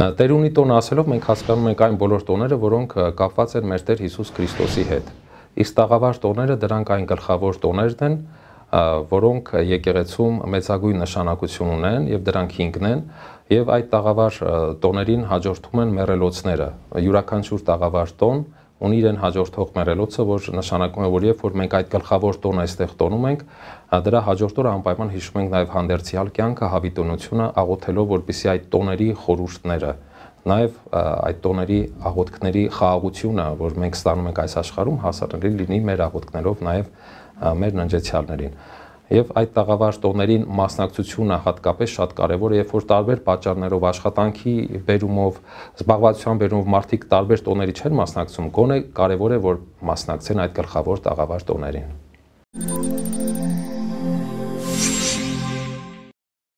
Տերունի տոն ասելով մենք հասկանում ենք այն բոլոր տոները, որոնք կապված են մեր Տեր Հիսուս Քրիստոսի հետ։ Իսկ տաղավար տոները դրանք այն գլխավոր տոներն են, որոնք եկեղեցում մեծագույն նշանակություն ունեն եւ դրանք 5-ն են եւ այդ տաղավար տոներին հաջորդում են մեռելոցները։ Յուրաքանչյուր տաղավար տոն ունի իրեն հաջորդող մեռելոցը, որ նշանակում է, որ երբ որ մենք այդ գլխավոր տոնը այստեղ տոնում ենք, դրա հաջորդ օրը անպայման հիշում ենք նաև հանդերձյալ կյանքը, հավիտոնությունը, աղոթելով, որպիսի այդ տոների խորհուրդները, նաև այդ տոների աղոթքների խաղաղությունը, որ մենք ստանում ենք այս աշխարհում, հասանելի լինի մեր աղոթքներով նաև մեր ննջեցյալներին եւ այդ տաղավար տոներին մասնակցությունը հատկապես շատ կարեւոր է, երբ որ տարբեր պատճառներով աշխատանքի բերումով, զբաղվածության բերումով մարդիկ տարբեր տոների չեն մասնակցում, գոնե կարեւոր է որ մասնակցեն այդ գլխավոր տաղավար տոներին։